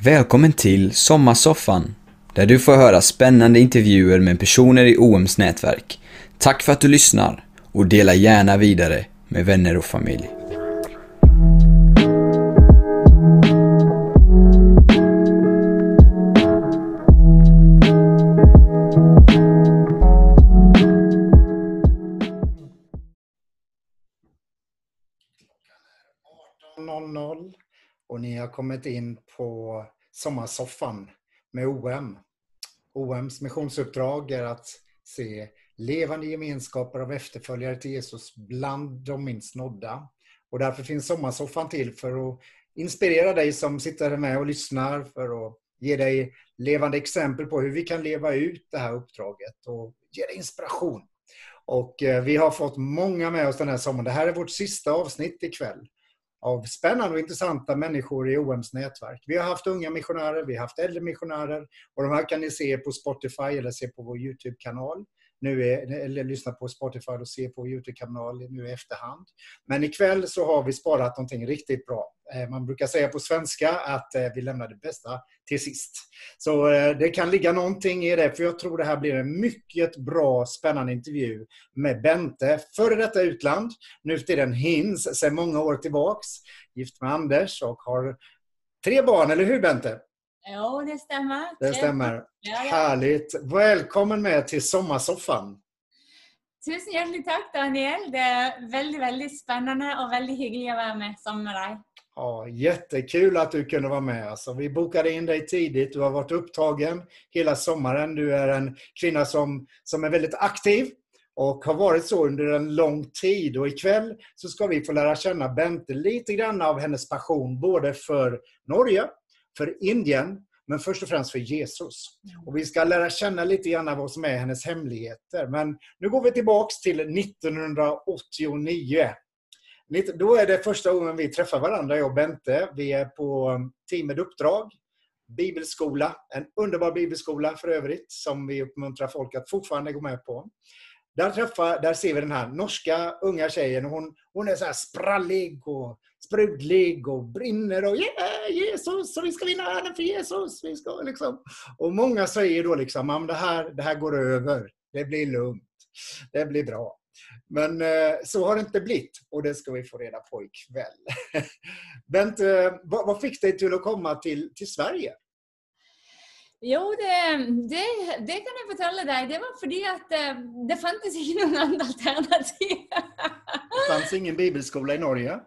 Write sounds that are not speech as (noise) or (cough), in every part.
Välkommen till Sommarsoffan, där du får höra spännande intervjuer med personer i OMs nätverk. Tack för att du lyssnar och dela gärna vidare med vänner och familj. Och ni har kommit in på sommarsoffan med OM. OMs missionsuppdrag är att se levande gemenskaper av efterföljare till Jesus bland de minst nådda. Och därför finns sommarsoffan till för att inspirera dig som sitter med och lyssnar, för att ge dig levande exempel på hur vi kan leva ut det här uppdraget och ge dig inspiration. Och eh, vi har fått många med oss den här sommaren. Det här är vårt sista avsnitt ikväll av spännande och intressanta människor i OMs nätverk. Vi har haft unga missionärer, vi har haft äldre missionärer och de här kan ni se på Spotify eller se på vår Youtube-kanal nu är, eller lyssna på Spotify och se på Youtube-kanal nu i efterhand. Men ikväll så har vi sparat någonting riktigt bra. Eh, man brukar säga på svenska att eh, vi lämnar det bästa till sist. Så eh, det kan ligga någonting i det, för jag tror det här blir en mycket bra, spännande intervju med Bente, före detta utland, nu till den Hins, sedan många år tillbaks, gift med Anders och har tre barn, eller hur Bente? Jo, det stämmer. Det stämmer. Ja, ja. Härligt. Välkommen med till Sommarsoffan. Tusen hjertelig takk, Daniel. Det er veldig veldig spennende og veldig hyggelig å være med sammen med deg. Ja, jättekul att du kunne være med. Alltså, vi bokade inn deg tidlig. Du har vært opptatt hele sommaren. Du er en kvinne som, som er veldig aktiv og har vært så under en lang tid. Og I kveld så skal vi få lære kjenne Bente litt av hennes passion både for Norge för Indien, men först och främst för Jesus. Och Vi ska lära känna lite grann vad som är hennes hemligheter. Men nu går vi tillbaks till 1989. Då är det första gången vi träffar varandra, jag och Bente. Vi är på teamet med uppdrag, bibelskola, en underbar bibelskola för övrigt, som vi uppmuntrar folk att fortfarande gå med på. Där, träffar, där ser vi den här norska unga tjejen. Hon, hon är så sprallig och sprudlig och brinner och yeah, Jesus, och vi ska vinna världen för Jesus. Vi ska, liksom. Och många säger då liksom, det här, det här går över. Det blir lugnt. Det blir bra. Men eh, så har det inte blivit och det ska vi få reda på ikväll. (laughs) Bent, eh, vad, vad fick dig till att komma till, till Sverige? Jo, det, det, det, kan jeg fortelle deg. Det var fordi at eh, det fantes ikke noen (laughs) andre alternativ. det fantes ingen bibelskole i Norge?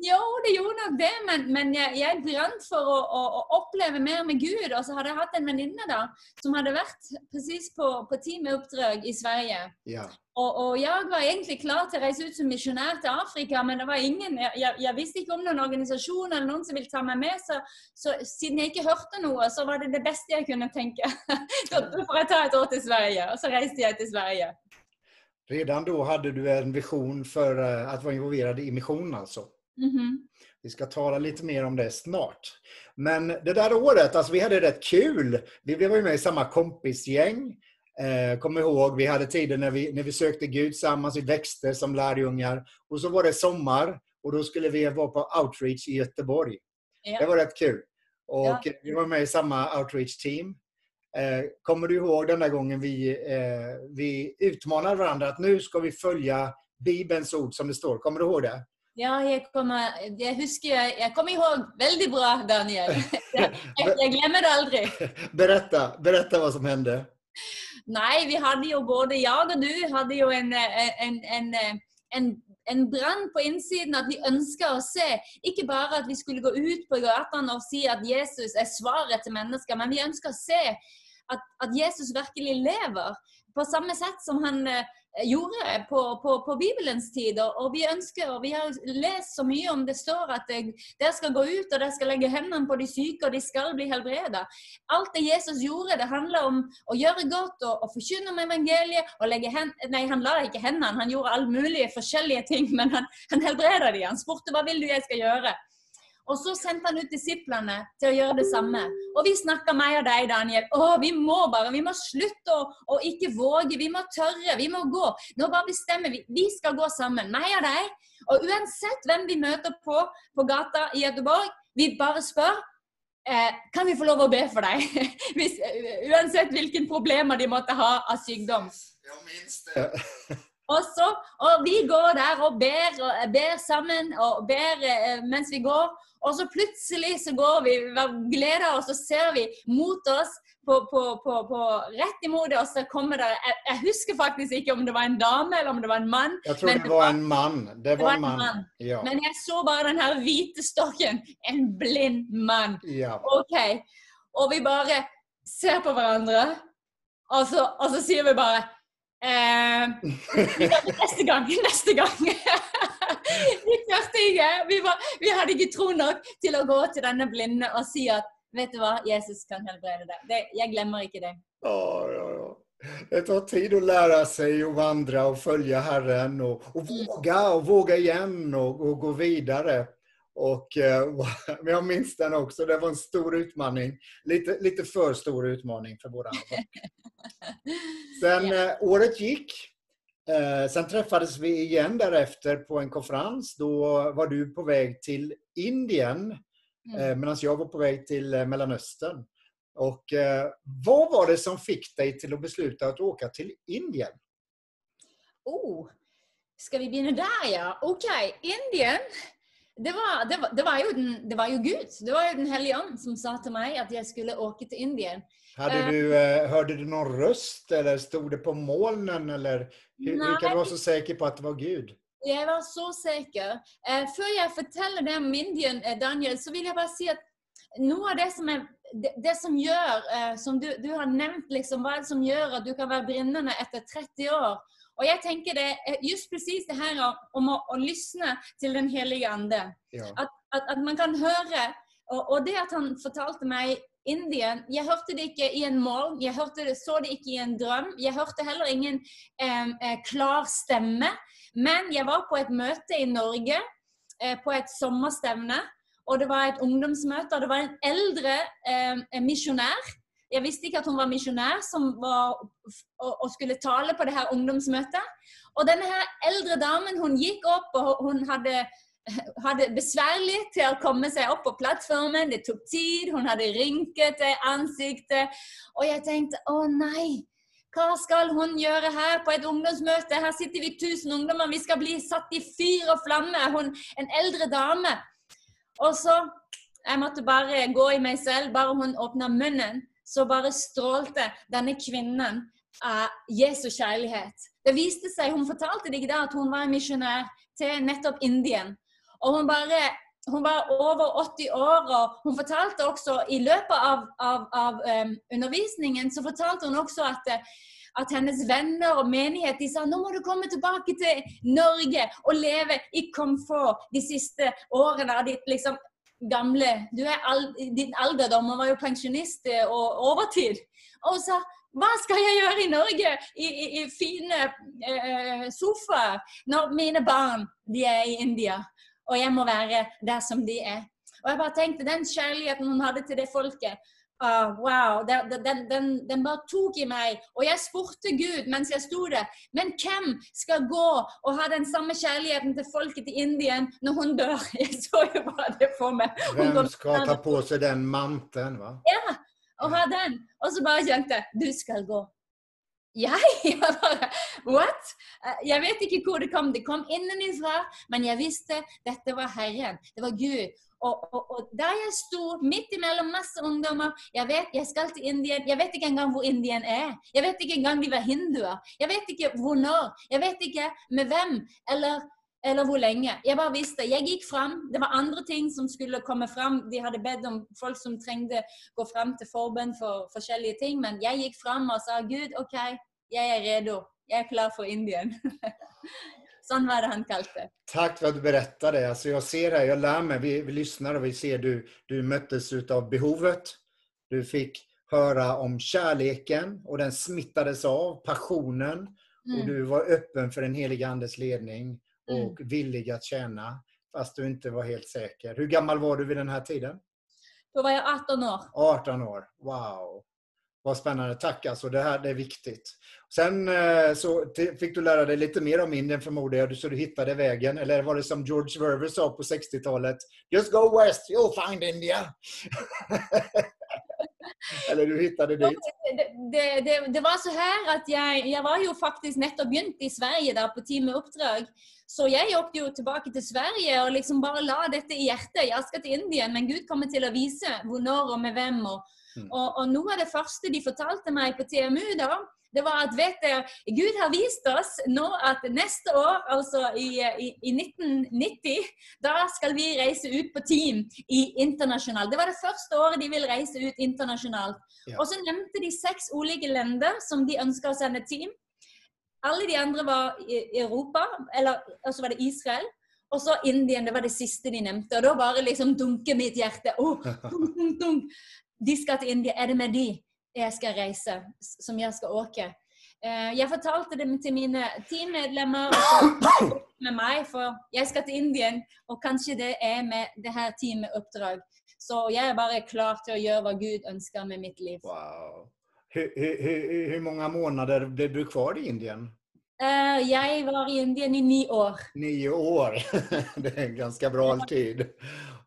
Jo, det gjorde nok det, men, men jeg, jeg brant for å, å, å, oppleve mer med Gud. Og så hadde jeg hatt en venninne da, som hadde vært presis på, på teamoppdrag i Sverige. Ja. Og, og, jeg var egentlig klar til å reise ut som misjonær til Afrika, men det var ingen, jeg, jeg, visste ikke om noen organisasjon eller noen som ville ta meg med. Så, så, siden jeg ikke hørte noe, så var det det beste jeg kunne tenke. (laughs) da får jeg ta et år til Sverige. Og så reiste jeg til Sverige. Redan da hadde du en vision for å være involvert i misjonen, alltså? Mm -hmm. Vi ska tala lite mer om det snart. Men det där året, alltså vi hade rätt kul. Vi, blev ju med i samma kompisgäng. Eh, Kom ihåg, vi hade tider när vi, när vi sökte Gud tillsammans, vi växte som lärjungar. Och så var det sommar och då skulle vi vara på outreach i Göteborg. Ja. Det var rätt kul. Och ja. vi var med i samma outreach-team. Eh, kommer du ihåg den där gången vi, eh, vi utmanade varandra att nu ska vi följa Bibelns ord som det står. Kommer du ihåg det? Ja, jeg kommer, jeg husker, jeg kommer ihåg veldig bra, Daniel. (laughs) Jeg, jeg glemmer det aldri. (laughs) Beretta, beretta hva som hände. Nei, vi hadde jo både jeg og du hadde jo en, en, en, en, en brann på innsiden at vi ønska å se. Ikke bare at vi skulle gå ut på gatene og si at Jesus er svaret til mennesker, men vi ønska å se at, at Jesus virkelig lever. På samme sett som han gjorde på, på, på, Bibelens tid. Og vi ønsker, og vi har lest så mye om det står at dere skal gå ut og dere skal legge hendene på de syke, og de skal bli helbreda. Alt det Jesus gjorde, det handler om å gjøre godt og, og forkynne om evangeliet. og legge hen, Nei, han la ikke hendene, han gjorde alle mulige forskjellige ting, (laughs) men han, han helbreda de. Han spurte hva vil du jeg skal gjøre. Og så sendte han ut disiplene til å gjøre det samme. Og vi snakka meg og deg, Daniel. Å, vi må bare, vi må slutte å, å, ikke våge. Vi må tørre, vi må gå. Nå bare bestemmer vi. Vi skal gå sammen, meg og deg. Og uansett hvem vi møter på på gata i Göteborg, vi bare spør eh, kan vi få lov å be for deg? (laughs) Hvis, uansett hvilke problemer de måtte ha av sykdom. Ja, minst det. (laughs) Og, så, og vi går der og ber, og ber sammen og ber eh, mens vi går. Og så plutselig så går vi, vi gleder oss, og så ser vi mot oss på, på, på, på rett imot og så kommer det jeg, jeg husker faktisk ikke om det var en dame eller om det var en mann. Jeg tror Men det det var en mann. Det var en man. Ja. Men jeg så bare den her hvite stokken. En blind mann. ja. OK. Og vi bare ser på hverandre, og så, og så sier vi bare eh, Neste gang, neste gang. (laughs) vi tørte ikke. Vi, var, vi hadde ikke tro nok til å gå til denne blinde og si at vet du hva, Jesus kan helbrede deg. Det, jeg glemmer ikke det. Ja, ja, ja. Det tar tid å lære seg å vandre og følge Herren og, og våge og våge igjen og, og gå vidare. Och, eh, (laughs) men jag minns den också, det var en stor utmaning. Lite, lite för stor utmaning för båda. (laughs) Sen yeah. året gick. Eh, sen träffades vi igen därefter på en konferens. Då var du på väg till Indien Mm. eh, medan jag var på väg till Mellanöstern. Och vad var det som fick dig till att besluta att åka till Indien? Oh, skal vi begynne der, ja? OK. Indien. Det var, det, var, det, var den, det var jo Gud. Det var jo Den hellige ånd som sa til meg at jeg skulle åke til Indien. Hade Eh. du, eh, hörde du noen røst, eller stod det på molnen? Eller hvordan kan du vara så sikker på at det var Gud? Jeg var så sikker. Eh, før jeg forteller det om Indien, eh, Daniel, så vil jeg bare si at noe av det som, er, det, som gjør, som du, du har nevnt, liksom, hva er det som gjør at du kan være brennende etter 30 år? Og jeg tenker det er just presis det her om å, å lysne til Den hellige ande. Ja. At, at, at man kan høre og, og det at han fortalte meg Indien Jeg hørte det ikke i en morgen, jeg hørte det, så det ikke i en drøm. Jeg hørte heller ingen eh, eh, klar stemme. Men jeg var på et møte i Norge, eh, på et sommerstevne. Og det var et ungdomsmøte, og det var en eldre eh, misjonær. Jeg visste ikke at hun var misjonær som var, og, skulle tale på det her ungdomsmøtet. Og denne her eldre damen hun gikk opp, og hun hadde (laughs) hadde besværlig til å komme seg opp på plattformen. Det tok tid. Hun hadde rynkete ansiktet. Og jeg tenkte å nei, hva skal hun gjøre her på et ungdomsmøte? Her sitter vi tusen ungdommer, vi skal bli satt i fyr og flamme. Hun, en eldre dame. Og så Jeg måtte bare gå i meg selv. Bare hun åpna munnen, så bare strålte denne kvinnen av Jesu kjærlighet. Det viste seg, Hun fortalte deg da at hun var en misjonær til nettopp Indien. Og hun bare hun var over 80 år, og hun fortalte også i løpet av, av, av um, undervisningen så fortalte hun også at, eh, at hennes venner og menighet de sa nå må du komme tilbake til Norge og leve i komfort de siste årene av ditt liksom gamle Du er all, din alderdom, hun var jo pensjonist eh, og overtid. Og sa hva skal jeg gjøre i Norge i, i, i fine eh, sofaer når mine barn de er i India? Og jeg må være der som de er. Og jeg bare tenkte, Den kjærligheten hun hadde til det folket, ah, wow, den, den, den, den bare tok i meg. Og jeg spurte Gud mens jeg sto der, men hvem skal gå og ha den samme kjærligheten til folket i Indien når hun dør? (laughs) Jeg så jo bare det for meg. Hvem skal ta på seg den manten, Va? Ja, og ha den. Og så bare kjente jeg, du skal gå. Jeg? (laughs) Jeg bare, what? Eh, Jeg vet ikke hvor det kom. Det kom innenfra, men jeg visste dette var Herren. Det var Gud. Og, og, og der jeg sto midt imellom masse ungdommer Jeg vet jeg skal til Indien. Jeg vet ikke engang hvor Indien er. Jeg vet ikke engang de var hinduer. Jeg vet ikke hvor når. Jeg vet ikke med hvem eller, eller hvor lenge. Jeg bare visste. Jeg gikk fram. Det var andre ting som skulle komme fram. De hadde bedt om folk som trengte gå fram til forbønn for forskjellige ting. Men jeg gikk fram og sa Gud, OK, jeg er redo. Jeg er klar for Indien. (laughs) sånn var det han kalte. Takk for at du berättade. Alltså jag ser här, jag lär mig, vi, vi lyssnar och vi ser du, du möttes av behovet. Du fikk høre om kärleken og den smittades av, passionen. Mm. Og du var öppen for den helige Andes ledning Mm. villig att tjene, fast du ikke var helt sikker. Hvor gammel var du ved denne tiden? Da var jeg 18 år. 18 år. Wow. Vad spännande. Tack alltså. Det här det är viktigt. Sen eh, så fick du lära dig lite mer om Indien förmodar så du hittade vägen. Eller var det som George Verver sa på 60-talet? Just go west, you'll find India. (laughs) Eller du hittade dit. Det, det, det, var så her at jeg, jeg var jo faktisk nettopp begynt i Sverige da på Team oppdrag. Så jeg åkte jo tilbake til Sverige og liksom bare la dette i hjertet. Jeg skal til Indien, men Gud kommer til å vise hvor, når og med hvem. Og. Og, og noe av det første de fortalte meg på TMU da, det var at vet dere, Gud har vist oss nå at neste år, altså i, i, i 1990, da skal vi reise ut på team i internasjonalt. Det var det første året de vil reise ut internasjonalt. Ja. Og så nevnte de seks ulike lender som de ønsker å sende team. Alle de andre var i Europa, eller og så var det Israel. Og så Indien, det var det siste de nevnte. Og da bare liksom dunker mitt hjerte. Åh, (laughs) dunk, dunk, dunk. De skal til India. Er det med de jeg skal reise? Som jeg skal åke? Eh, Jeg fortalte det til mine teammedlemmer (coughs) med meg, for jeg skal til Indien, og kanskje det er med det her teamoppdrag. Så jeg er bare klar til å gjøre hva Gud ønsker med mitt liv. Wow. Hvor mange måneder hur många månader blev du kvar i Indien? Uh, Jeg var i Indien i ni år. Nio år. (laughs) Det er en ganske bra tid.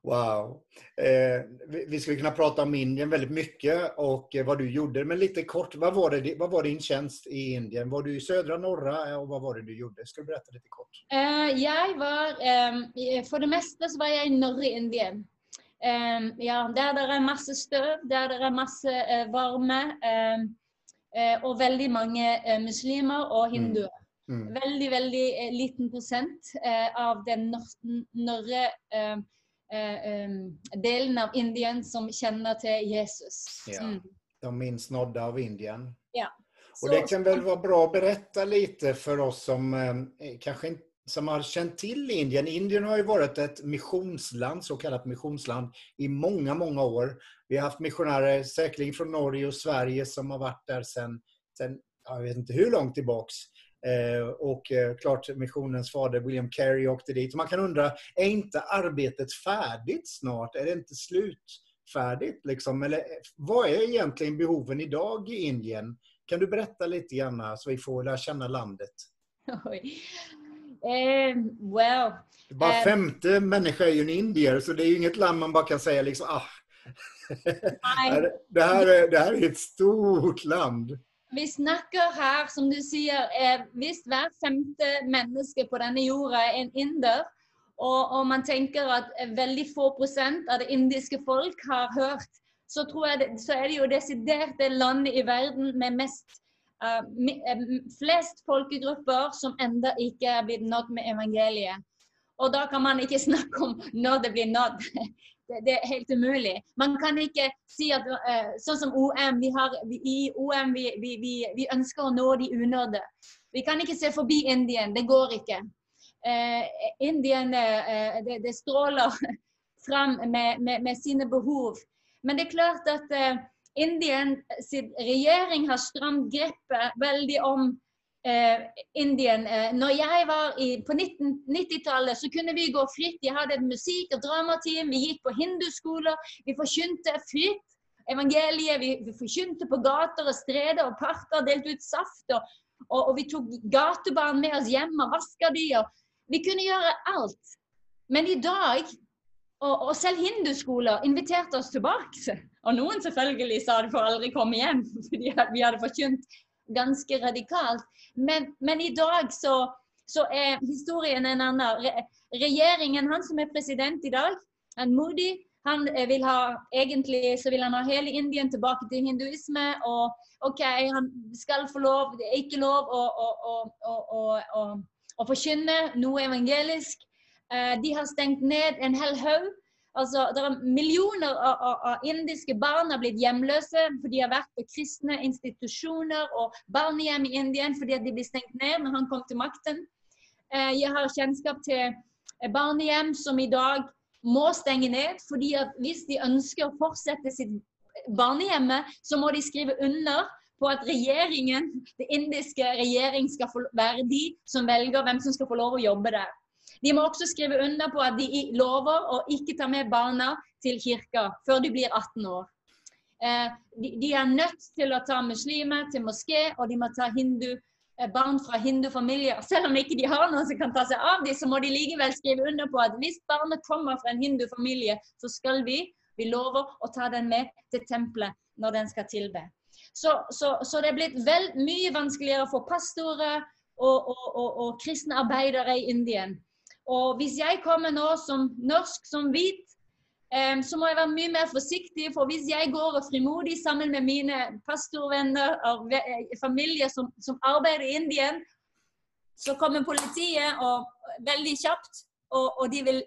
Wow. Eh, vi, vi skulle kunna prata om Indien väldigt mycket och eh, vad du gjorde. Men lite kort, vad var, det, vad var din tjänst i Indien? Var du i södra, norra eh, och vad var det du gjorde? Ska du berätta lite kort? Eh, jeg var eh, For det meste så var jeg i norra Indien. Eh, ja, der det er masse støv, der det er masse eh, varme. eh, eh, veldig mange eh, muslimer og hinduer. Mm. Veldig, veldig eh, liten prosent eh, av den nor- norre delen av Indien som kjenner til Jesus. Ja. Mm. De minst nådde av Indien. Så- og det kan vel være bra å berette litt for oss som eh, kanskje ikke som har kjent til Indien. Indien har jo vært et missionsland, så misjonsland, missionsland, i mange mange år. Vi har haft misjonærer sikkert fra Norge og Sverige, som har vært der siden jeg vet ikke hvor langt tillbaks. Eh, och eh, klart missionens fader William Carey åkte dit. Man kan undra, är inte arbetet färdigt snart? Är det inte slutfärdigt? Liksom? Eller eh, vad är egentligen behoven idag i Indien? Kan du berätta lite grann så vi får lära känna landet? (laughs) Um, well, Bara femte människa är ju en indier, så det är ju inget land man bara kan säga liksom ah. (laughs) I, det, här är, det här är ett stort land. Vi snakker her, som du sier, hvis hver femte menneske på denne jorda er en inder, og, og man tenker at veldig få prosent av det indiske folk har hørt, så, det, så er det jo desidert det landet i verden med mest, uh, flest folkegrupper som enda ikke er blitt nådd med evangeliet. Og da kan man ikke (laughs) snakke om når det blir nådd. Det, er helt umulig. Man kan ikke si at eh, Sånn som OM. Vi har, I OM vi, vi, vi, vi ønsker å nå de unådde. Vi kan ikke se forbi Indien. Det går ikke. Eh, Indien eh, det, det stråler (laughs) fram med, med, med sine behov. Men det er klart at eh, Indien sin regjering har stramt grepet veldig om eh, Indien. Eh, når jeg var i, på 90-tallet, så kunne vi gå fritt. Jeg hadde et musikk- og dramateam. Vi gikk på hinduskoler. Vi forkynte fritt evangeliet. Vi, vi forkynte på gater og streder og parker, delte ut saft. Og, og, og vi tok gatebarn med oss hjem og vaska de. Vi kunne gjøre alt. Men i dag og, og selv hinduskoler inviterte oss tilbake. Og noen selvfølgelig sa de får aldri komme hjem, fordi vi hadde forkynt ganske radikalt. Men, men i dag så, så er historien en annen. Re, regjeringen, han som er president i dag, han Modi, han eh, vil ha egentlig så vil han ha hele Indien tilbake til hinduisme. Og OK, han skal få lov, det er ikke lov å, å, å, å forkynne noe evangelisk. Eh, De har stengt ned en hel haug. Altså, det er Millioner av, av, av indiske barn har blitt hjemløse for de har vært på kristne institusjoner og barnehjem i Indien fordi de ble stengt ned når han kom til makten. Eh, Jeg har kjennskap til eh, barnehjem som i dag må stenge ned fordi at hvis de ønsker å fortsette sitt barnehjemme, så må de skrive under på at regjeringen, det indiske regjering skal være de som velger hvem som skal få lov å jobbe der. De må også skrive under på at de lover å ikke ta med barna til kirka før de blir 18 år. Eh, de, er nødt til å ta muslimer til moské, og de må ta hindu, eh, barn fra hindufamilier. Selv om ikke de har noen som kan ta seg av dem, så må de likevel skrive under på at hvis barnet kommer fra en hindufamilie, så skal vi, vi lover å ta den med til tempelet når den skal tilbe. Så, så, så det er blitt vel mye vanskeligere for pastorer og, og, og, og kristne arbeidere i Indien. Og hvis jeg kommer nå som norsk, som hvit, så må jeg være mye mer forsiktig. For hvis jeg går og frimodig sammen med mine pastorvenner og familie som, som arbeider i Indien, så kommer politiet og, veldig kjapt, og, og, de vil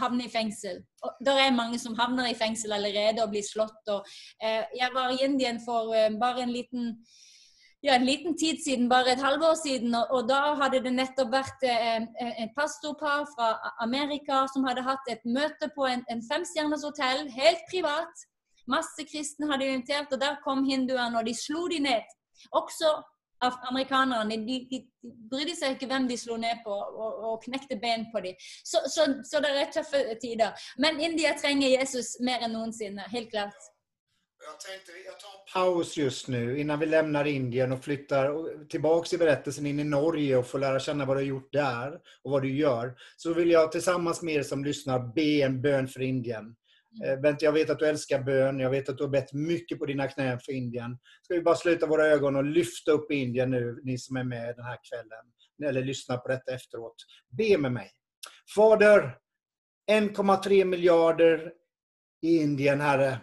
havne i fengsel. Og det er mange som havner i fengsel allerede og blir slått. Og, eh, jeg var i Indien for eh, bare en liten ja, en liten tid siden, bare et halvår siden. Og, og da hadde det nettopp vært eh, et pastorpar fra Amerika som hadde hatt et møte på en, en femstjerners hotell, helt privat. Masse kristne hadde invitert, og der kom hinduene, og de slo de ned. Også amerikanerne. De, de, brydde seg ikke hvem de slo ned på, og, og knekte ben på dem. Så, så, så det er tøffe tider. Men India trenger Jesus mer enn noensinne. Helt klart. Jag tänkte jag tar en paus just nu innan vi lämnar Indien och flyttar tillbaks i berättelsen in i Norge och får lära känna vad du har gjort där och vad du gör. Så vill jag tillsammans med er som lyssnar be en bön för Indien. Mm. Eh, Bent, jag vet att du älskar bön. Jag vet att du har bett mycket på dina knän för Indien. Ska vi bara sluta våra ögon och lyfta upp Indien nu, ni som är med den här kvällen. Eller lyssnar på detta efteråt. Be med mig. Fader, 1,3 miljarder i Indien, Herre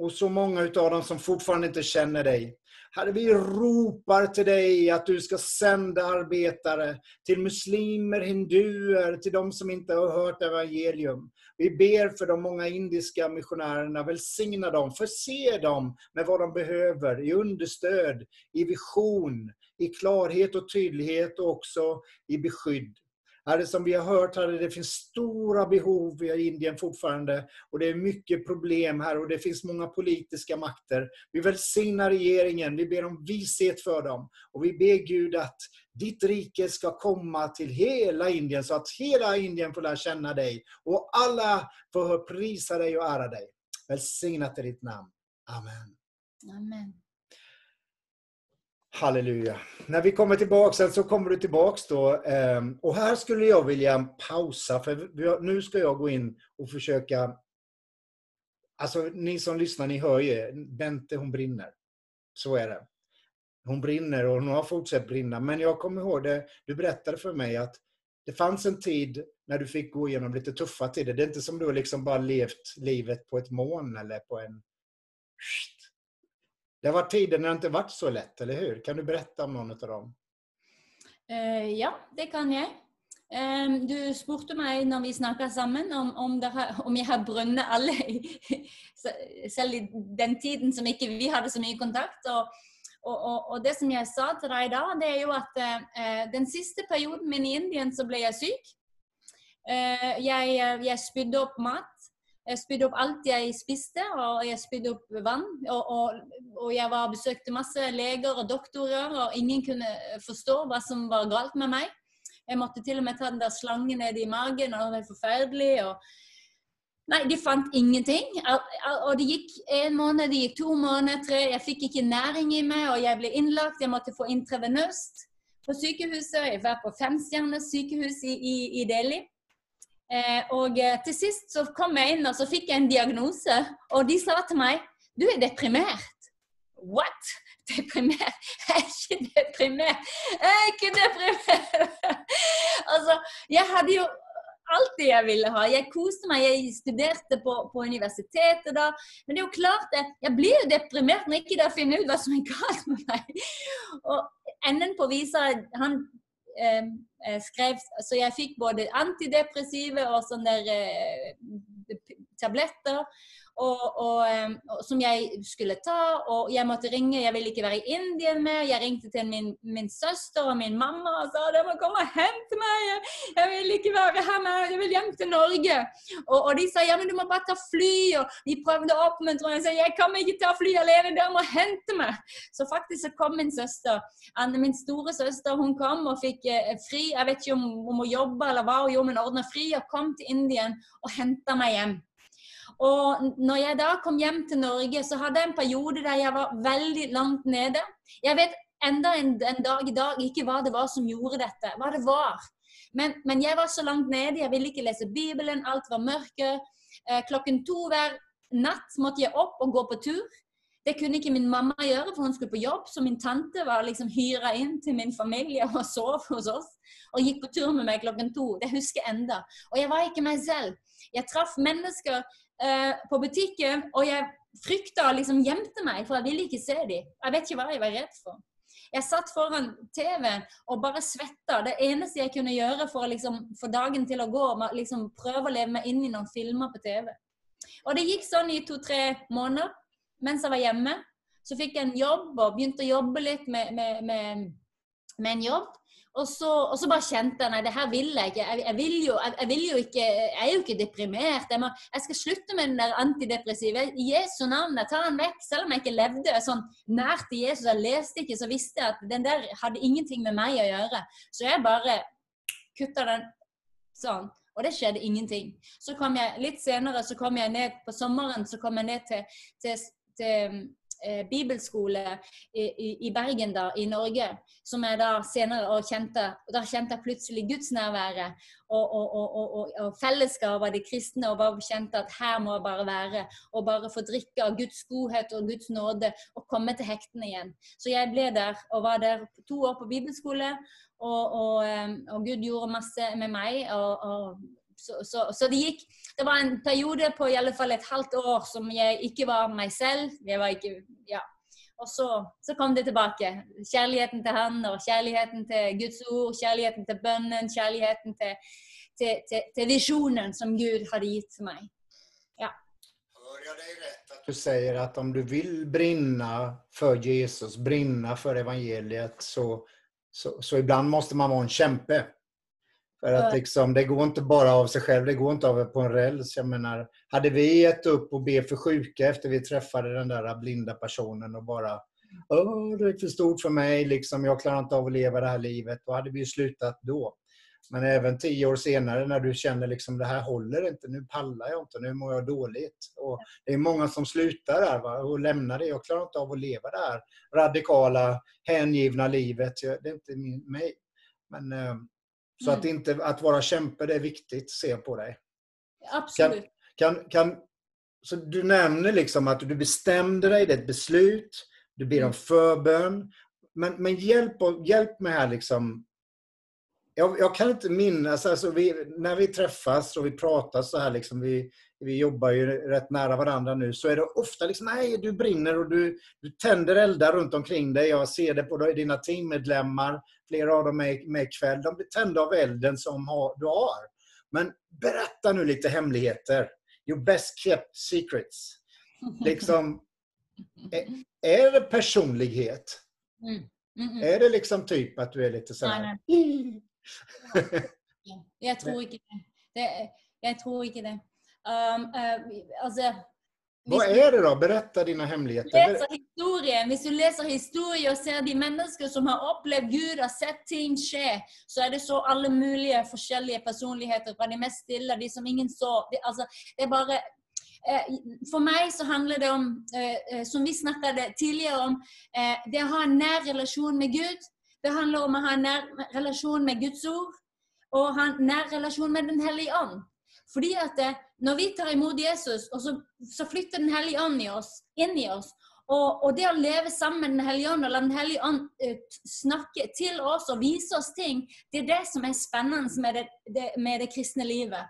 och så många utav dem som fortfarande inte känner dig. Herre, vi ropar till dig att du ska sända arbetare till muslimer, hinduer, till de som inte har hört evangelium. Vi ber för de många indiska missionärerna, välsigna dem, förse dem med vad de behöver i understöd, i vision, i klarhet och tydlighet och också i beskydd. Herre, som vi har hört, herre, det finns stora behov i Indien fortfarande. Och det är mycket problem här och det finns många politiska makter. Vi välsignar regeringen, vi ber om vishet för dem. Och vi ber Gud att ditt rike ska komma till hela Indien, så att hela Indien får lära känna dig. Och alla får prisa dig och ära dig. Välsignat är ditt namn. Amen. Amen. Halleluja. När vi kommer tilbake så kommer du tillbaks då. Ehm, och här skulle jag vilja pausa, för nu ska jag gå in och försöka... Alltså ni som lyssnar, ni hör ju, Bente hon brinner. Så är det. Hon brinner och hon har fortsatt brinna. Men jag kommer ihåg det, du berättade för mig att det fanns en tid när du fick gå igenom lite tuffa tider. Det är inte som du liksom bara levt livet på ett moln eller på en det har vært tider når det ikke har vært så lett, eller hur? Kan du berätta om noen av dem? Uh, ja, det kan jeg. Um, du spurte meg når vi snakka sammen om, om, har, om, jeg har brunnet alle, (laughs) selv i den tiden som ikke vi hadde så mye kontakt. Og, og, og, og, det som jeg sa til deg da, det er jo at uh, den siste perioden min i Indien så ble jeg syk. Uh, jeg, jeg spydde opp mat. Jeg spydde opp alt jeg spiste, og jeg spydde opp vann. Og, og, og jeg var, besøkte masse leger og doktorer, og ingen kunne forstå hva som var galt med meg. Jeg måtte til og med ta den der slangen ned i magen, og det var forferdelig. og Nei, de fant ingenting. Og det gikk en måned, det gikk to måneder, tre. Jeg fikk ikke næring i meg, og jeg ble innlagt. Jeg måtte få intravenøst på sykehuset. Jeg var på femstjerners sykehus i, i, i Delhi. Eh, og eh, til sist så kom jeg inn og så fikk jeg en diagnose, og de sa til meg du er deprimert. What? Deprimert? (laughs) Jeg er ikke deprimert. Jeg er ikke deprimert. (laughs) altså, jeg hadde jo alt det jeg ville ha. Jeg koste meg, jeg studerte på, på universitetet da. Men det er jo klart at jeg blir jo deprimert når jeg ikke finner ut hva som er galt med meg. (laughs) Og enden på visa, han Eh, eh, skrev Så jeg fikk både antidepressive og sånne eh, tabletter og, og, og, som jeg skulle ta. Og jeg måtte ringe. Jeg ville ikke være i India mer. Jeg ringte til min, min søster og min mamma og sa de må komme og hente meg. Jeg vil ikke være her mer. Jeg vil hjem til Norge. Og, og, de sa ja, men du må bare ta fly. Og de prøvde å oppmuntre meg. Jeg sa jeg kan ikke ta fly alene. Dere må hente meg. Så faktisk så kom min søster. Anne, min store søster hun kom og fikk eh, fri. Jeg vet ikke om, om hun jobba eller hva hun gjorde, men ordna fri og kom til India og henta meg hjem. Og når jeg da kom hjem til Norge, så hadde jeg en periode der jeg var veldig langt nede. Jeg vet enda en, en dag i dag ikke hva det var som gjorde dette. Hva det var. Men, men jeg var så langt nede, jeg ville ikke lese Bibelen, alt var mørke. Eh, klokken to hver natt måtte jeg opp og gå på tur. Det kunne ikke min mamma gjøre, for hun skulle på jobb. Så min tante var liksom hyra inn til min familie og sov hos oss. Og gikk på tur med meg klokken to. Det husker jeg enda. Og jeg var ikke meg selv. Jeg traff mennesker eh, på butikken, og jeg frykta og liksom gjemte meg, for jeg ville ikke se dem. Jeg vet ikke hva jeg var redd for. Jeg satt foran TV-en og bare svetta. Det eneste jeg kunne gjøre for å liksom, få dagen til å gå, var liksom prøve å leve meg inn i noen filmer på TV. Og det gikk sånn i to-tre måneder mens jeg var hjemme. Så fikk jeg en jobb og begynte å jobbe litt med, med, med, med en jobb. Og så, og så, bare kjente jeg nei, det her vil jeg ikke. Jeg, jeg, vil, jo, jeg, jeg vil, jo, ikke Jeg er jo ikke deprimert. Må, jeg skal slutte med den der antidepressive. I Jesu navn, jeg tar den vekk. Selv om jeg ikke levde sånn nært til Jesus, jeg leste ikke, så visste jeg at den der hadde ingenting med meg å gjøre. Så jeg bare kutta den sånn. Og det skjedde ingenting. Så kom jeg litt senere så kom jeg ned på sommeren så kom jeg ned til, til, til eh, bibelskole i, i, i, Bergen da, i Norge, som jeg da senere og kjente Da kjente jeg plutselig gudsnærværet og, og, og, og, fellesskapet av de kristne, og bare kjente at her må jeg bare være. Og bare få drikke av Guds godhet og Guds nåde og komme til hektene igjen. Så jeg ble der og var der to år på bibelskole, og, og Gud gjorde masse med meg. og så, så, så, det gikk Det var en periode på i alle fall et halvt år som jeg ikke var meg selv. Jeg var ikke Ja. Og så, så, kom det tilbake. Kjærligheten til Han og kjærligheten til Guds ord, kjærligheten til bønnen, kjærligheten til, til, til, til visjonen som Gud hadde gitt til meg. Ja. Jeg deg rett at du sier at om du vil brenne for Jesus, brenne for evangeliet, så, så, så iblant må man være en kjempe? För att liksom, det går inte bara av sig själv, det går inte av på en räls. Jag menar, hade vi gett upp och be för sjuka efter vi träffade den där blinda personen och bara Åh, det är för stort för mig, liksom, jag klarar inte av att leva det här livet. Då hade vi ju slutat då. Men även tio år senare när du känner liksom det här håller inte, nu pallar jag inte, nu mår jag dåligt. Och det är många som slutar där va? och lämnar det. Jag klarar inte av att leva det här radikala, hängivna livet. Det är inte min, mig. Men eh, så att, mm. inte, att vara kämpe, det är viktigt, se på dig. Absolut. Kan, kan, kan, så du nämner liksom att du bestämde dig, det är ett beslut, du ber om mm. förbön. Men, men hjälp, hjälp mig här liksom. Jag, jag kan inte minnas, alltså vi, när vi träffas och vi pratar så här, liksom, vi, vi jobbar ju rätt nära varandra nu, så är det ofta liksom, nej, du brinner och du, du tänder eldar runt omkring dig. Jag ser det på dina teammedlemmar, flera av dem är med ikväll. De blir tända av elden som du har. Men berätta nu lite hemligheter. Your best kept secrets. Liksom, (laughs) är, är det personlighet? Mm. Mm -mm. Är det liksom typ att du är lite så här... Nej, nej. (laughs) jag tror ikke det. det. jeg tror ikke det. Um, uh, altså, Hva er det, da? Berett dine hemmeligheter. Hvis du leser historie og ser de mennesker som har opplevd Gud, har sett ting skje, så er det så alle mulige forskjellige personligheter. Fra de mest stille, de som ingen så. De, altså, det er bare eh, For meg så handler det om, eh, som vi snakket tidligere om, det å ha en nær relasjon med Gud. Det handler om å ha en nær relasjon med Guds ord og ha en nær relasjon med Den hellige ånd. Fordi at det, når vi tar imot Jesus, så, så flytter Den hellige ånd i oss, inn i oss. Og, og, det å leve sammen med Den hellige ånd og la Den hellige ånd uh, snakke til oss og vise oss ting, det er det som er spennende med det, det, med det kristne livet.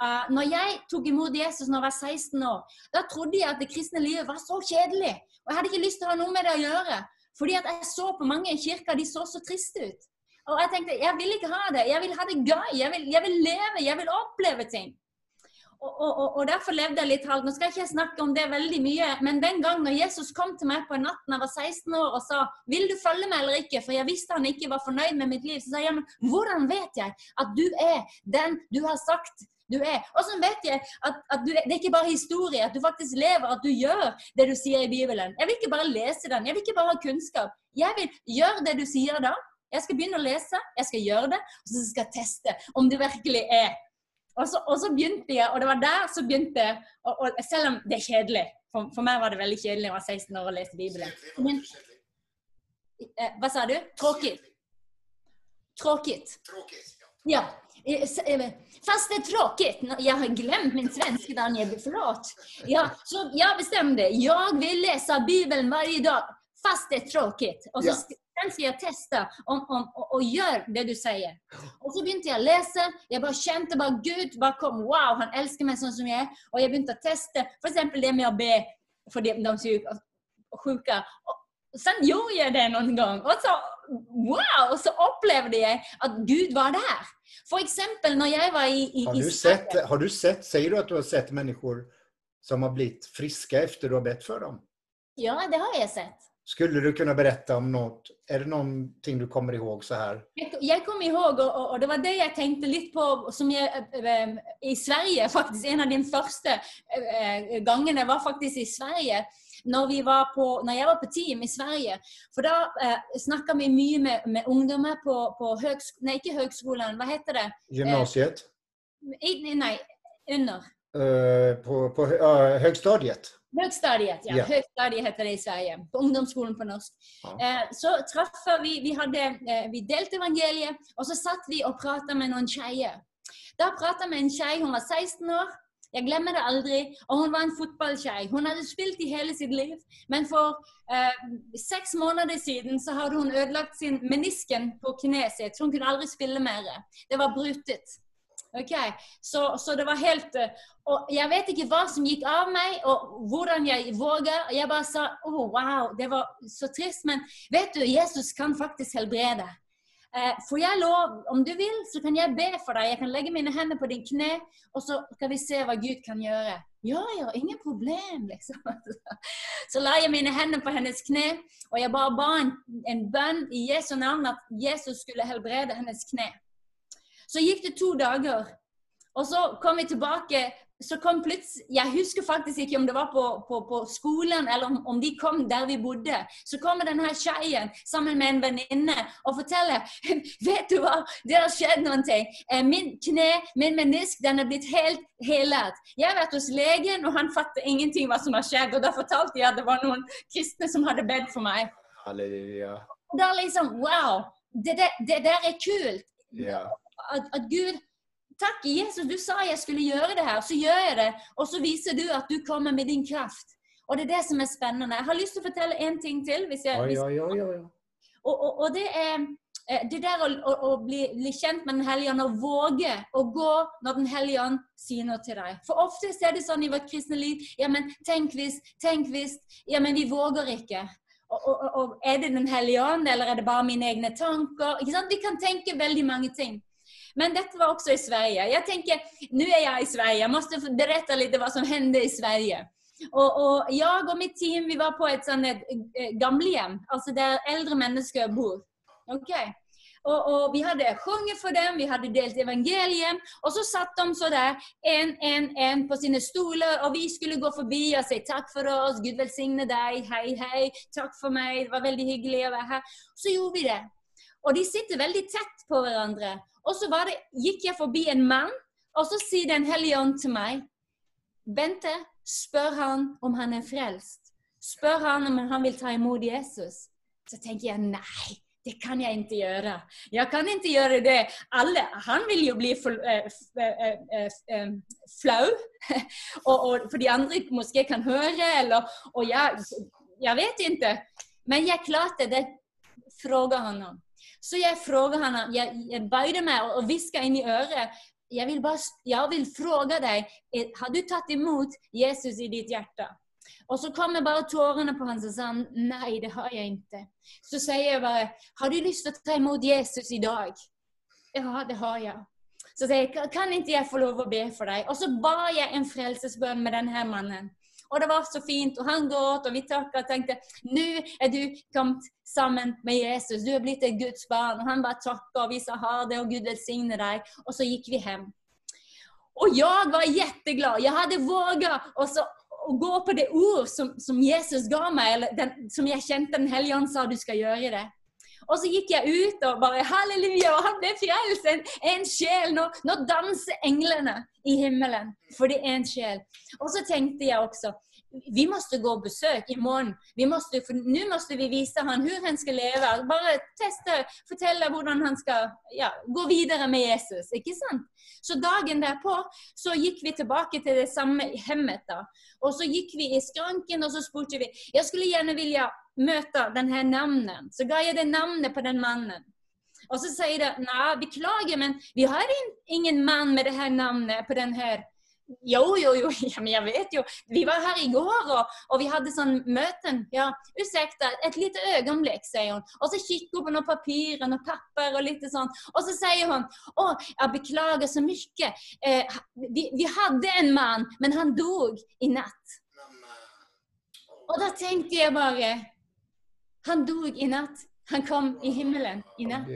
Uh, når jeg tok imot Jesus når jeg var 16 år, da trodde jeg at det kristne livet var så kjedelig. Og jeg hadde ikke lyst til å ha noe med det å gjøre. Fordi at jeg så på mange i kirka, de så så triste ut. Og jeg tenkte jeg vil ikke ha det. Jeg vil ha det gøy. Jeg vil, jeg vil leve. Jeg vil oppleve ting. Og, og, og, derfor levde jeg litt halvt. Nå skal jeg ikke snakke om det veldig mye, men den gangen Jesus kom til meg på en natt da jeg var 16 år og sa 'Vil du følge meg eller ikke?' For jeg visste han ikke var fornøyd med mitt liv. Så sa jeg men hvordan vet jeg at du er den du har sagt du er? Og så vet jeg at, at du, det er ikke bare historie, at du faktisk lever, at du gjør det du sier i Bibelen. Jeg vil ikke bare lese den, jeg vil ikke bare ha kunnskap. Jeg vil gjøre det du sier da. Jeg skal begynne å lese, jeg skal gjøre det, og så skal jeg teste om det virkelig er Og så, og så begynte jeg, og det var der så begynte jeg, og, og selv om det er kjedelig for, for meg var det veldig kjedelig da jeg var 16 år og leste Bibelen. Men, eh, hva sa du? Tråkigt. Tråkigt. Ja. Eh, eh, Fast det är tråkigt. Jag har glömt min svenska, Daniel. Förlåt. Ja, så jag bestämde. Jag vill läsa Bibeln varje dag. Fast det är tråkigt. Och så Ja. sen ska jag testa om, om, och, och gör det du säger. Och så begynte jag läsa. Jag bara kände bara Gud bara kom. Wow, han älskar mig sån som jag är. Och jag att testa. För exempel det med att be för de, de sjuka. Och sen gjorde jag det någon gång. Och så wow! Och så upplevde jag att Gud var där. For eksempel når jeg var i, i, Har du, sett, har du sett, Sier du at du har sett människor som har blitt friske efter du har bett for dem? Ja, det har jeg sett. Skulle du kunne berette om noe? Er det någonting du kommer ihåg så her? Jeg, jeg kom ihåg, og, og, det var det jeg tenkte litt på som jeg, eh, eh, i Sverige, (laughs) faktisk. En av de første eh, gangene var faktisk i Sverige. Når, vi var på, når jeg var på team i Sverige. For da eh, snakka vi mye med, med ungdommer på, på høgskolen Nei, ikke høgskolen. Hva heter det? Gymnasiet? Eh, nei, under. Uh, på på uh, högstadiet? Høgstadiet, ja. Ja. Høgstadiet heter det i Sverige. På ungdomsskolen på norsk. Ja. Eh, så traff vi Vi, hadde, eh, vi delte evangeliet, og så satt vi og prata med noen skeier. Da prata med en skei, hun var 16 år. Jeg glemmer det aldri. Og hun var en fotballkjei. Hun hadde spilt i hele sitt liv, men for eh, seks måneder siden så hadde hun ødelagt sin menisken på kneet sitt. så Hun kunne aldri spille mer. Det var brutet. Ok, så, så det var helt eh, Og jeg vet ikke hva som gikk av meg, og hvordan jeg våger. Jeg bare sa oh, wow, det var så trist, men vet du, Jesus kan faktisk helbrede. Eh, for jeg lov, om du vil, så kan jeg be for deg. Jeg kan legge mine hender på din kne, og så skal vi se hva Gud kan gjøre. Ja, ja, ingen problem, liksom. (laughs) Så la jeg mine hender på hennes kne, og jeg bare ba en, en bønn i Jesu navn at Jesus skulle helbrede hennes kne. Så gikk det to dager, og så kom vi tilbake. Så kom plutselig, Jeg husker faktisk ikke om det var på, på, på skolen eller om, om de kom der vi bodde. Så kommer denne skeien sammen med en venninne og forteller (laughs) Vet du hva, det har skjedd noen ting. Eh, Min kne, min menisk, den er blitt helt helet. Jeg har vært hos legen, og han fatter ingenting hva som har skjedd. Og da fortalte jeg at det var noen kristne som hadde bedt for meg. Halleluja. Da liksom Wow! Det, det, det der er kult. Ja. At, at Gud Takk, Jesus, du sa jeg skulle gjøre det her, så gjør jeg det. Og så viser du at du kommer med din kraft. Og det er det som er spennende. Jeg har lyst til å fortelle en ting til. Hvis jeg, hvis, oi, oi, oi. og, og, og det er eh, det der å, å, å bli, bli kjent med Den hellige ånd, og våge å gå når Den hellige ånd sier noe til deg. For ofte er det sånn i vårt kristne liv Ja, men tenk hvis, tenk hvis Ja, men vi våger ikke. Og, og- og Er det Den hellige ånd, eller er det bare mine egne tanker? Ikke sant? Vi kan tenke veldig mange ting. Men dette var også i Sverige. Jeg tenker, Nå er jeg i Sverige. Jeg måste berette litt hva som hände i Sverige. Og, och jeg og mitt team vi var på et sånt eh, gamlehjem, altså der eldre mennesker bor. Ok? Og, og vi hadde sunget for dem, vi hadde delt evangeliet. og så satt de så der, en, en, en på sine stoler, og vi skulle gå forbi og si takk for oss, Gud velsigne deg, hei, hei, takk for meg, det var veldig hyggelig å være her. Så gjorde vi det. Og de sitter veldig tett på hverandre. Og så bare gikk jeg forbi en mann, og så sier Den hellige ånd til meg Bente, spør han om han er frelst. Spør han om han vil ta imot Jesus. Så tenker jeg nei, det kan jeg ikke gjøre. Jeg kan ikke gjøre det. Alle, han vil jo bli eh, eh, eh, flau. (laughs) og, og for de andre måske kan høre, eller Og jeg, jeg vet ikke. Men jeg klarte det. Fråga honom. Så jeg spør honom, jeg, jeg bøyde meg og, og hviska inn i øret. Jeg vil, bare, jeg vil fråga deg, har du tatt imot Jesus i ditt hjerte? Og så kommer bare tårene på hans og sa han, nei, det har jeg ikke. Så sier jeg bare, har du lyst til å ta imot Jesus i dag? Ja, det har jeg. Så sier jeg, kan ikke jeg få lov å be for deg? Og så ba jeg en frelsesbønn med denne mannen. Og det var så fint, og han gråt, og vi takket og tenkte, nå er du kommet sammen med Jesus, du er blitt et Guds barn. Og han bare takket, og vi sa ha det, og Gud velsigne deg. Og så gikk vi hjem. Og jeg var kjempeglad. Jeg hadde våget å gå på det ord som, som Jesus ga meg, eller den, som jeg kjente Den hellige ånd sa du skal gjøre det. Og så gikk jeg ut og bare Halleluja, han ble frelst! En, en sjel! Nå, nå danser englene i himmelen for det er en sjel. Og så tenkte jeg også vi måste gå och besök imorgon. Vi måste, för nu måste vi visa han hur han ska leva. Bara testa, fortelle hvordan han skal ja, gå videre med Jesus. ikke sant? Så dagen derpå så gikk vi tilbake til det samme hemmet. da. Og så gikk vi i skranken og så spurte vi jeg skulle gjerne vilja møte denne navnet. Så ga jeg det navnet på den mannen. Og så sier de nei, beklager, men vi har ingen mann med det her navnet på denne jo, jo, jo, (laughs) ja, men jeg vet jo. Vi var her i går, og, og vi hadde sånn møte. Ja, unnskyld, et lite øyeblikk, sier hun. Og så kikker hun på noen papirer og papper og litt sånn. Og så sier hun å, jeg beklager så mye. Eh, vi, vi, hadde en mann, men han dog i natt. Og da tenkte jeg bare Han dog i natt. Han kom i himmelen i natt.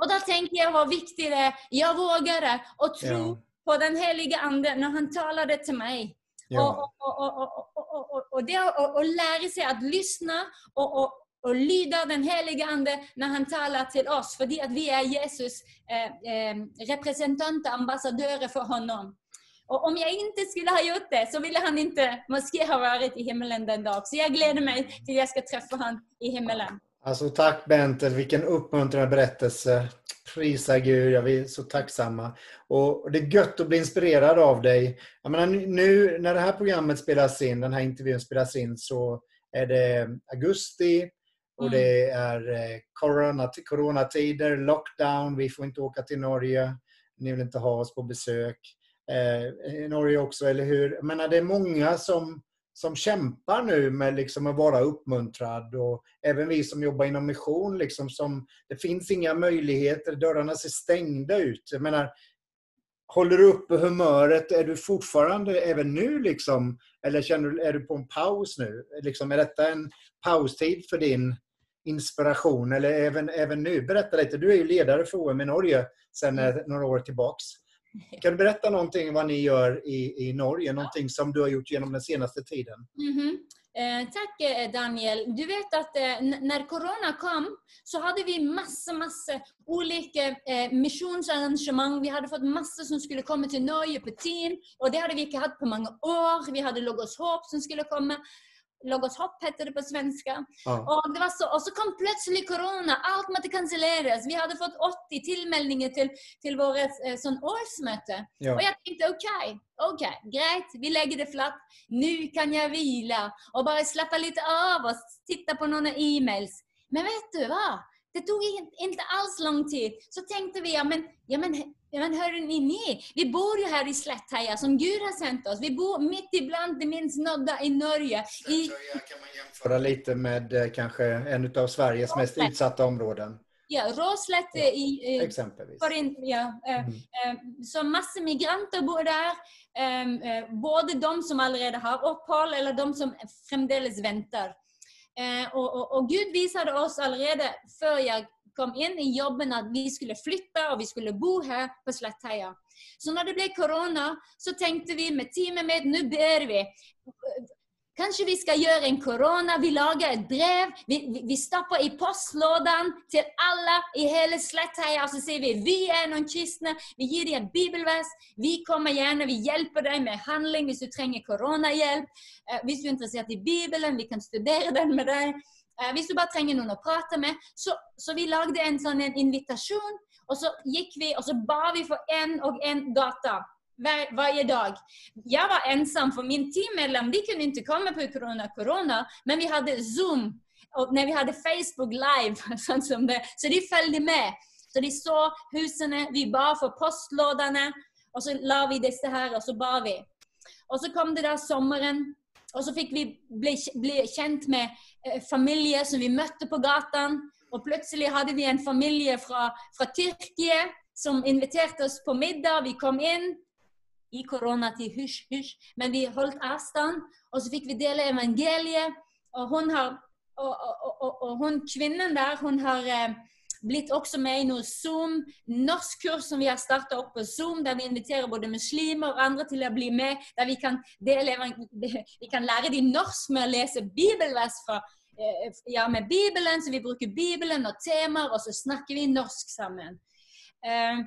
Og da tenker jeg hvor viktig det er. Jeg våger det å tro ja på Den hellige ande når han taler det til meg. Ja. Og, og, og, og, det å, lære seg å lysne og, lyde Den hellige ande når han taler til oss, fordi at vi er Jesus' eh, eh, representanter, ambassadører for honom. Og om jeg ikke skulle ha gjort det, så ville han ikke måske ha vært i himmelen den dag. Så jeg gleder meg til jeg skal treffe han i himmelen. Alltså tack Bente, vilken uppmuntrande berättelse. Prisa Gud, jag är så tacksamma. Och det är gött att bli inspirerad av dig. Jag menar, nu när det här programmet spelas in, den här intervjun spelas in, så är det augusti och mm. det är eh, corona, coronatider, lockdown, vi får inte åka till Norge, ni vill inte ha oss på besök. Eh, I Norge också, eller hur? Jag menar, det är många som som kämpar nu med liksom att vara uppmuntrad och även vi som jobbar inom mission, liksom som, det finns inga möjligheter, dörrarna ser stängda ut. Jag menar, håller du uppe humöret? Är du fortfarande, även nu liksom, eller känner du, är du på en paus nu? Liksom, är detta en paustid för din inspiration? Eller även, även nu? Berätta lite, du är ju ledare för OM i Norge sedan mm. några år tillbaks. (laughs) Kan du berätta någonting vad ni gör i, i Norge? Någonting som du har gjort genom den senaste tiden? Mm -hmm. eh, tack eh, Daniel. Du vet att eh, när corona kom så hade vi masse, masse olika eh, missionsarrangemang. Vi hade fått masse som skulle komma till Norge på team och det hade vi inte haft på många år. Vi hade Logos Hope som skulle komma. Logos hopp heter det på svenska. Ja. Och, det var så, och så kom plötsligt corona, allt måste cancelleras. Vi hade fått 80 tilmeldinger till, till vårt eh, sån årsmöte. Ja. Och jag tänkte okej, okay, okej, okay, grejt, vi lägger det flatt. Nu kan jag vila och bara slappa lite av och titta på några e-mails. Men vet du vad? Det tog inte alls lång tid. Så tänkte vi, ja men, ja, men Ja, men hör ni? Vi bor ju här i Slätthaja som Gud har sänt oss. Vi bor mitt ibland det minst nådda i Norge. I... kan man jämföra lite med eh, kanske en av Sveriges mest utsatta områden. Ja, Råslätt ja, i... Eh, exempelvis. In, ja, eh, mm. eh, så masse migranter bor der. Eh, eh, både de som allerede har opphold, eller de som fremdeles venter. Og, og, og Gud viser det oss allerede før jeg kom inn i jobben at vi skulle flytte og vi skulle bo her på Slettheia. Så når det ble korona, så tenkte vi med teamet mitt nå ber vi. Kanskje vi skal gjøre en korona. Vi lager et brev. Vi, vi, vi stapper i postlåden til alle i hele Slettheia. Så sier vi vi er noen kristne. Vi gir dem et bibelvers. Vi kommer gjerne, vi hjelper deg med handling hvis du trenger koronahjelp. Eh, hvis du er interessert i Bibelen, vi kan studere den med deg. Eh, hvis du bare trenger noen å prate med. Så, så vi lagde en sånn en invitasjon, og så gikk vi og så ba vi for én og én gata. Hver, hver, dag. Jeg var ensom, for min teammedlem de kunne ikke komme på korona, men vi hadde Zoom og når vi hadde Facebook Live, (laughs) sånn som det. så de fulgte med. Så de så husene, vi ba for postlådene, og så la vi disse her, og så ba vi. Og så kom det da sommeren, og så fikk vi bli, bli kjent med eh, familier som vi møtte på gatan. Og plutselig hadde vi en familie fra, fra Tyrkia som inviterte oss på middag. Vi kom inn i koronatid, hysj, hysj, men vi holdt avstand. Og så fikk vi dele evangeliet. Og hun, har, og, og, og, hun kvinnen der, hun har eh, blitt også med i noe Zoom, norskkurs som vi har starta opp på Zoom, der vi inviterer både muslimer og andre til å bli med. Der vi kan, dele, (laughs) vi kan lære de norsk med å lese bibelvers fra eh, ja, med Bibelen, så vi bruker Bibelen og temaer, og så snakker vi norsk sammen. Uh,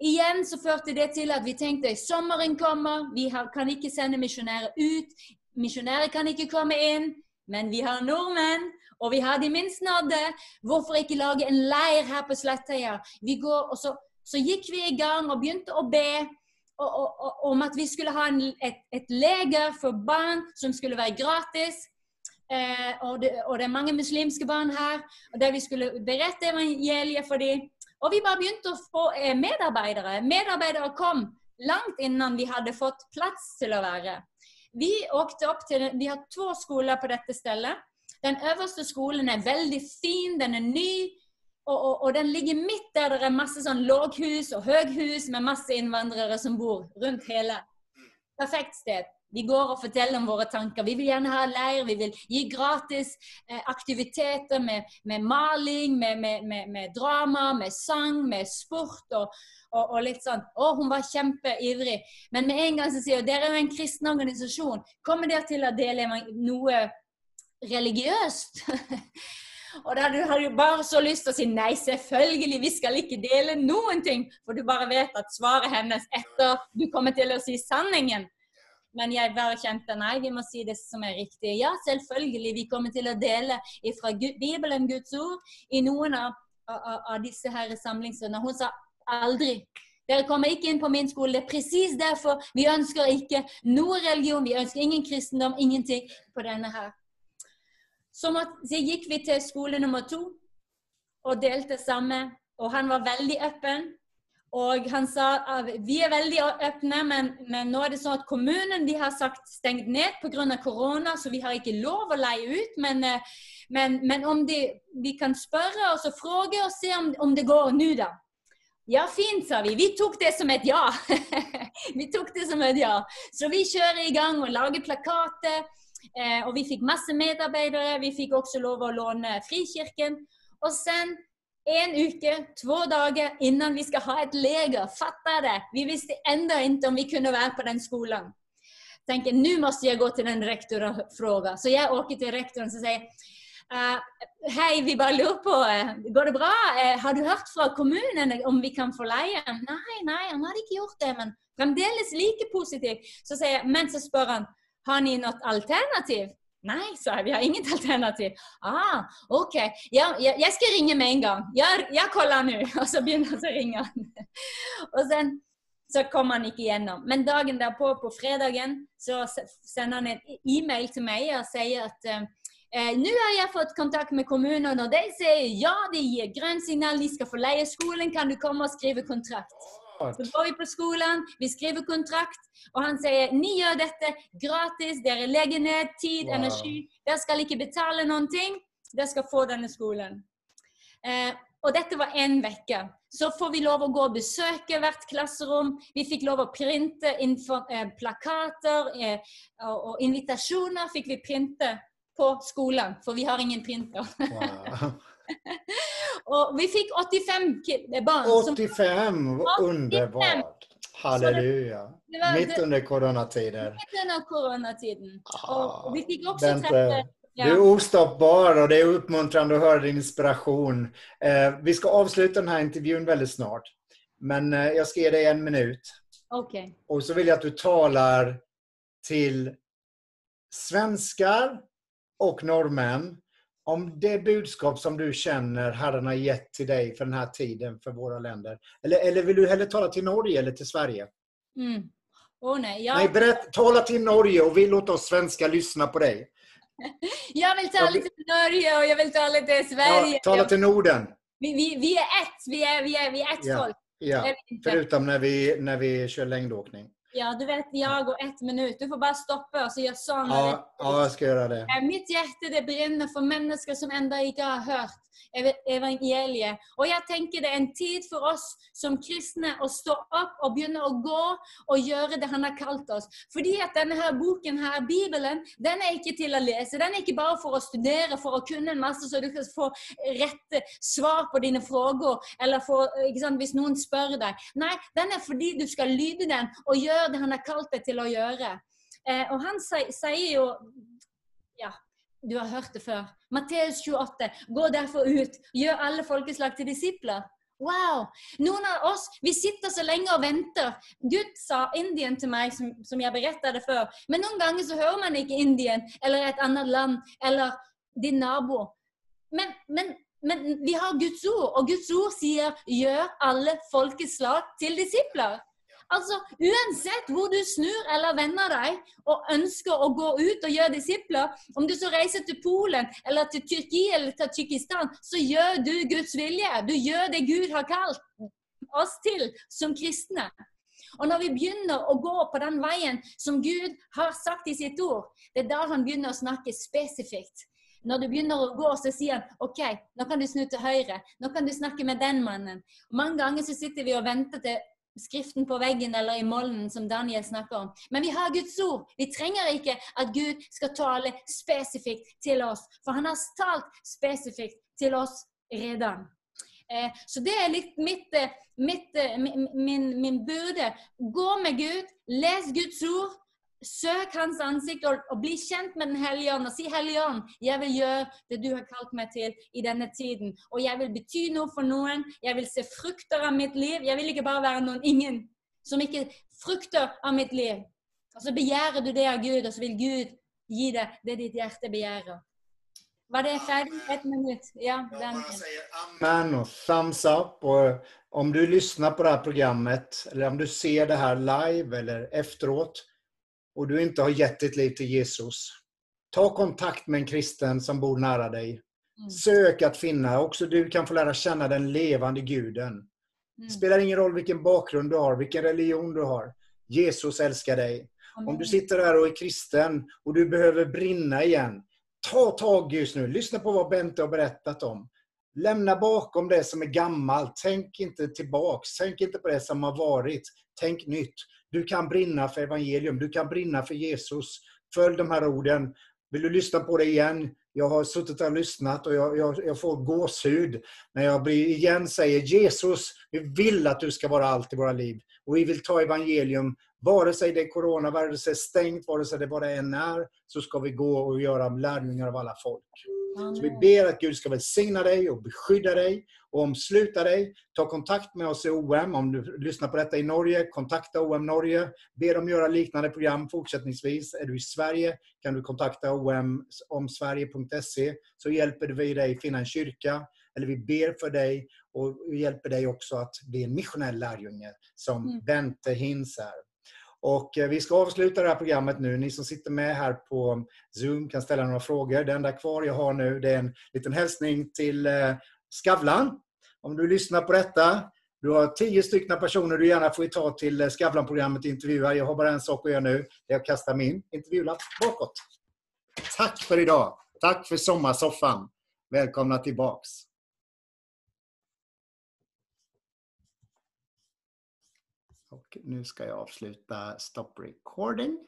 igjen så førte det til at vi tenkte sommeren kommer, vi har, kan ikke sende misjonærer ut. Misjonærer kan ikke komme inn, men vi har nordmenn. Og vi har de minst nådde. Hvorfor ikke lage en leir her på Slettøya? Vi går, og så, så gikk vi i gang og begynte å be og, og, og, om at vi skulle ha en, et, et leger for barn som skulle være gratis. Eh, det, og, det, er mange muslimske barn her. og Der vi skulle berette evangeliet for dem. Og vi bare begynte å få eh, medarbeidere. Medarbeidere kom langt innan vi hadde fått plass til å være. Vi åkte opp til, vi har to skoler på dette stedet. Den øverste skolen er veldig fin, den er ny. Og, og, og, den ligger midt der det er masse sånn låghus og høghus med masse innvandrere som bor rundt hele. Perfekt sted. Vi går og forteller om våre tanker. Vi vil gjerne ha leir, vi vil gi gratis eh, aktiviteter med, med maling, med, med, med, drama, med sang, med sport og, og, litt sånn. Å, hun var kjempeivrig. Men med en gang så sier hun dere er jo en kristen organisasjon. Kommer dere til å dele noe religiøst? (laughs) Og da har du bare så lyst til å si nei, selvfølgelig, vi skal ikke dele noen ting. For du bare vet at svaret hennes etter du kommer til å si sanningen. Men jeg bare kjente nei, vi må si det som er riktig. Ja, selvfølgelig, vi kommer til å dele fra Bibelen, Guds ord, i noen av, av, av disse her samlingsene. Hun sa aldri. Dere kommer ikke inn på min skole. Det er presis derfor vi ønsker ikke noe religion. Vi ønsker ingen kristendom, ingenting på denne her. Så, gikk vi til skole nummer to og delte samme. Og han var veldig åpen. Og han sa vi er veldig åpne, men, men, nå er det sånn at kommunen de har sagt stengt ned pga. korona, så vi har ikke lov å leie ut. Men, eh, men, men om de, vi kan spørre oss og fråge og se om, om det går nå, da. Ja, fint, sa vi. Vi tok det som et ja. (laughs) vi tok det som et ja. Så vi kjører i gang og lager plakater. Eh, og vi fikk masse medarbeidere. Vi fikk også lov å låne Frikirken. Og sen en uke, to dager innan vi skal ha et leger, fatter det. Vi visste enda ikke om vi kunne være på den skolen. Tenker, nå må jeg gå til den rektoren og spørre. Så jeg åker til rektoren og sier uh, Hei, vi bare lurer på, uh, går det bra? Uh, har du hørt fra kommunen om vi kan få leie? Nei, nei, han hadde ikke gjort det, men fremdeles like positiv. Så sier jeg, men så spør han har ni noe alternativ? Nei, sa jeg. Vi har ingen alternativ. Ah, OK. Ja, jeg skal ringe med en gang. Jeg, jeg kaller nå. Og så begynner han å (laughs) ringe. og sen, så kom han ikke gjennom. Men dagen derpå, på fredagen, så sender han en e-mail til meg og sier at eh, nå har jeg fått kontakt med kommunen, og de sier ja, de gir grønt signal, de skal få leie skolen, kan du komme og skrive kontrakt. Så går vi på skolen, vi skriver kontrakt, og han sier ni gjør dette gratis, dere legger ned tid, wow. energi. Dere skal ikke betale noen ting, dere skal få denne skolen. Eh, og dette var én uke. Så får vi lov å gå og besøke hvert klasserom. Vi fikk lov å printe eh, plakater eh, og, og, invitasjoner fikk vi printe på skolen, for vi har ingen printer. Wow. (laughs) (laughs) og vi fikk 85 barn. 85! Som, underbart! Halleluja. Midt under koronatider. Midt under koronatiden. Og vi fikk også treffe ja. Du er ostoppbar, og det er oppmuntrende å høre din inspirasjon. Eh, vi skal avslutte denne intervjuen veldig snart, men eh, jeg skal gi deg en minutt. Okay. Og så vil jeg at du taler til svensker og nordmenn om det budskap som du känner Herren har gett till dig för den här tiden för våra länder? Eller, eller vill du hellre tala till Norge eller till Sverige? Mm. Oh, nej, jag... nej berätt, tala till Norge och vi låter oss svenskar lyssna på dig. (laughs) jag vill tala till Norge och jag vill tala till Sverige. Ja, tala till Norden. Vi, vi, vi är ett, vi är, vi är, vi är ett ja. folk. Ja. Förutom när vi, när vi kör längdåkning. Ja, du vet, jag og ett minutt. Du får bare stoppe og så gjøre sånn. Ja, ja, jeg skal gjøre det. Mitt hjerte det brenner for mennesker som enda ikke har hørt evangeliet. Og jeg tenker det er en tid for oss som kristne å stå opp og begynne å gå og gjøre det han har kalt oss. Fordi at denne her boken her, Bibelen, den er ikke til å lese. Den er ikke bare for å studere, for å kunne en masse, så du kan få rette svar på dine spørsmål, eller sant, hvis noen spør deg. Nei, den er fordi du skal lyde den og gjøre det han har kalt deg til å gjøre. Eh, og han sier jo ja, du har hørt det før. Matteus 28. Gå derfor ut, gjør alle folkeslag til disipler. Wow! Noen av oss vi sitter så lenge og venter. Gud sa Indien til meg, som, som jeg berettet det før. Men noen ganger så hører man ikke Indien eller et annet land eller din nabo. Men, men, men vi har Guds ord, og Guds ord sier 'gjør alle folkeslag til disipler'. Altså, Uansett hvor du snur eller vender deg og ønsker å gå ut og gjøre disipler, om du så reiser til Polen eller til Tyrkia eller til Tsjikkistan, så gjør du Guds vilje. Du gjør det Gud har kalt oss til som kristne. Og når vi begynner å gå på den veien som Gud har sagt i sitt ord, det er da han begynner å snakke spesifikt. Når du begynner å gå, så sier han OK, nå kan du snu til høyre. Nå kan du snakke med den mannen. Mange ganger så sitter vi og venter til skriften på veggen eller i mollen, som Daniel snakker om. Men vi har Guds ord. Vi trenger ikke at Gud skal tale spesifikt til oss, for han har talt spesifikt til oss redan. Eh, så det er litt mitt, eh, mitt, min, min, min burde. Gå med Gud, les Guds ord, Søk hans ansikt og, og, bli kjent med Den hellige ånd. Og si, Hellige ånd, jeg vil gjøre det du har kalt meg til i denne tiden. Og jeg vil bety noe for noen. Jeg vil se frukter av mitt liv. Jeg vil ikke bare være noen ingen som ikke frukter av mitt liv. Og så begjærer du det av Gud, og så vil Gud gi deg det ditt hjerte begjærer. Var det ferdig? Ett minutt? Ja, den. Amen och thumbs up. Och om du lyssnar på det här programmet eller om du ser det här live eller efteråt och du inte har gett ditt liv till Jesus, ta kontakt med en kristen som bor nära dig. Mm. Sök att finna. Också du kan få lära känna den levande guden. Mm. spelar ingen roll vilken bakgrund du har, vilken religion du har. Jesus älskar dig. Amen. Om du sitter där och är kristen och du behöver brinna igen, ta tag just nu. Lyssna på vad Bente har berättat om. Lämna bakom det som är gammalt. Tänk inte tillbaks. Tänk inte på det som har varit. Tänk nytt. Du kan brinna för evangelium. Du kan brinna för Jesus. Följ de här orden. Vill du lyssna på det igen? Jag har suttit och lyssnat och jag, jag, jag får gåshud när jag igen säger Jesus, vi vill att du ska vara allt i våra liv. Och vi vill ta evangelium, vare sig det är corona, vare sig det är stängt, vare sig det bara än är, så ska vi gå och göra lärjungar av alla folk. Så vi ber att Gud ska välsigna dig och beskydda dig och omsluta dig. Ta kontakt med oss i OM. Om du lyssnar på detta i Norge, kontakta OM Norge. Be dem göra liknande program fortsättningsvis. Är du i Sverige kan du kontakta omsverige.se så hjälper vi dig finna en kyrka. Eller vi ber för dig och hjälper dig också att bli en missionell lärjunge som mm. Bente Hins är. Och eh, vi ska avsluta det här programmet nu. Ni som sitter med här på Zoom kan ställa några frågor. Det enda kvar jag har nu det är en liten hälsning till eh, Skavlan. Om du lyssnar på detta. Du har tio stycken personer du gärna får ta till eh, Skavlan-programmet och intervjua. Jag har bara en sak att göra nu. Det är att kasta min intervjulapp bakåt. Tack för idag. Tack för sommarsoffan. Välkomna tillbaks. Nu ska jag avsluta stop recording.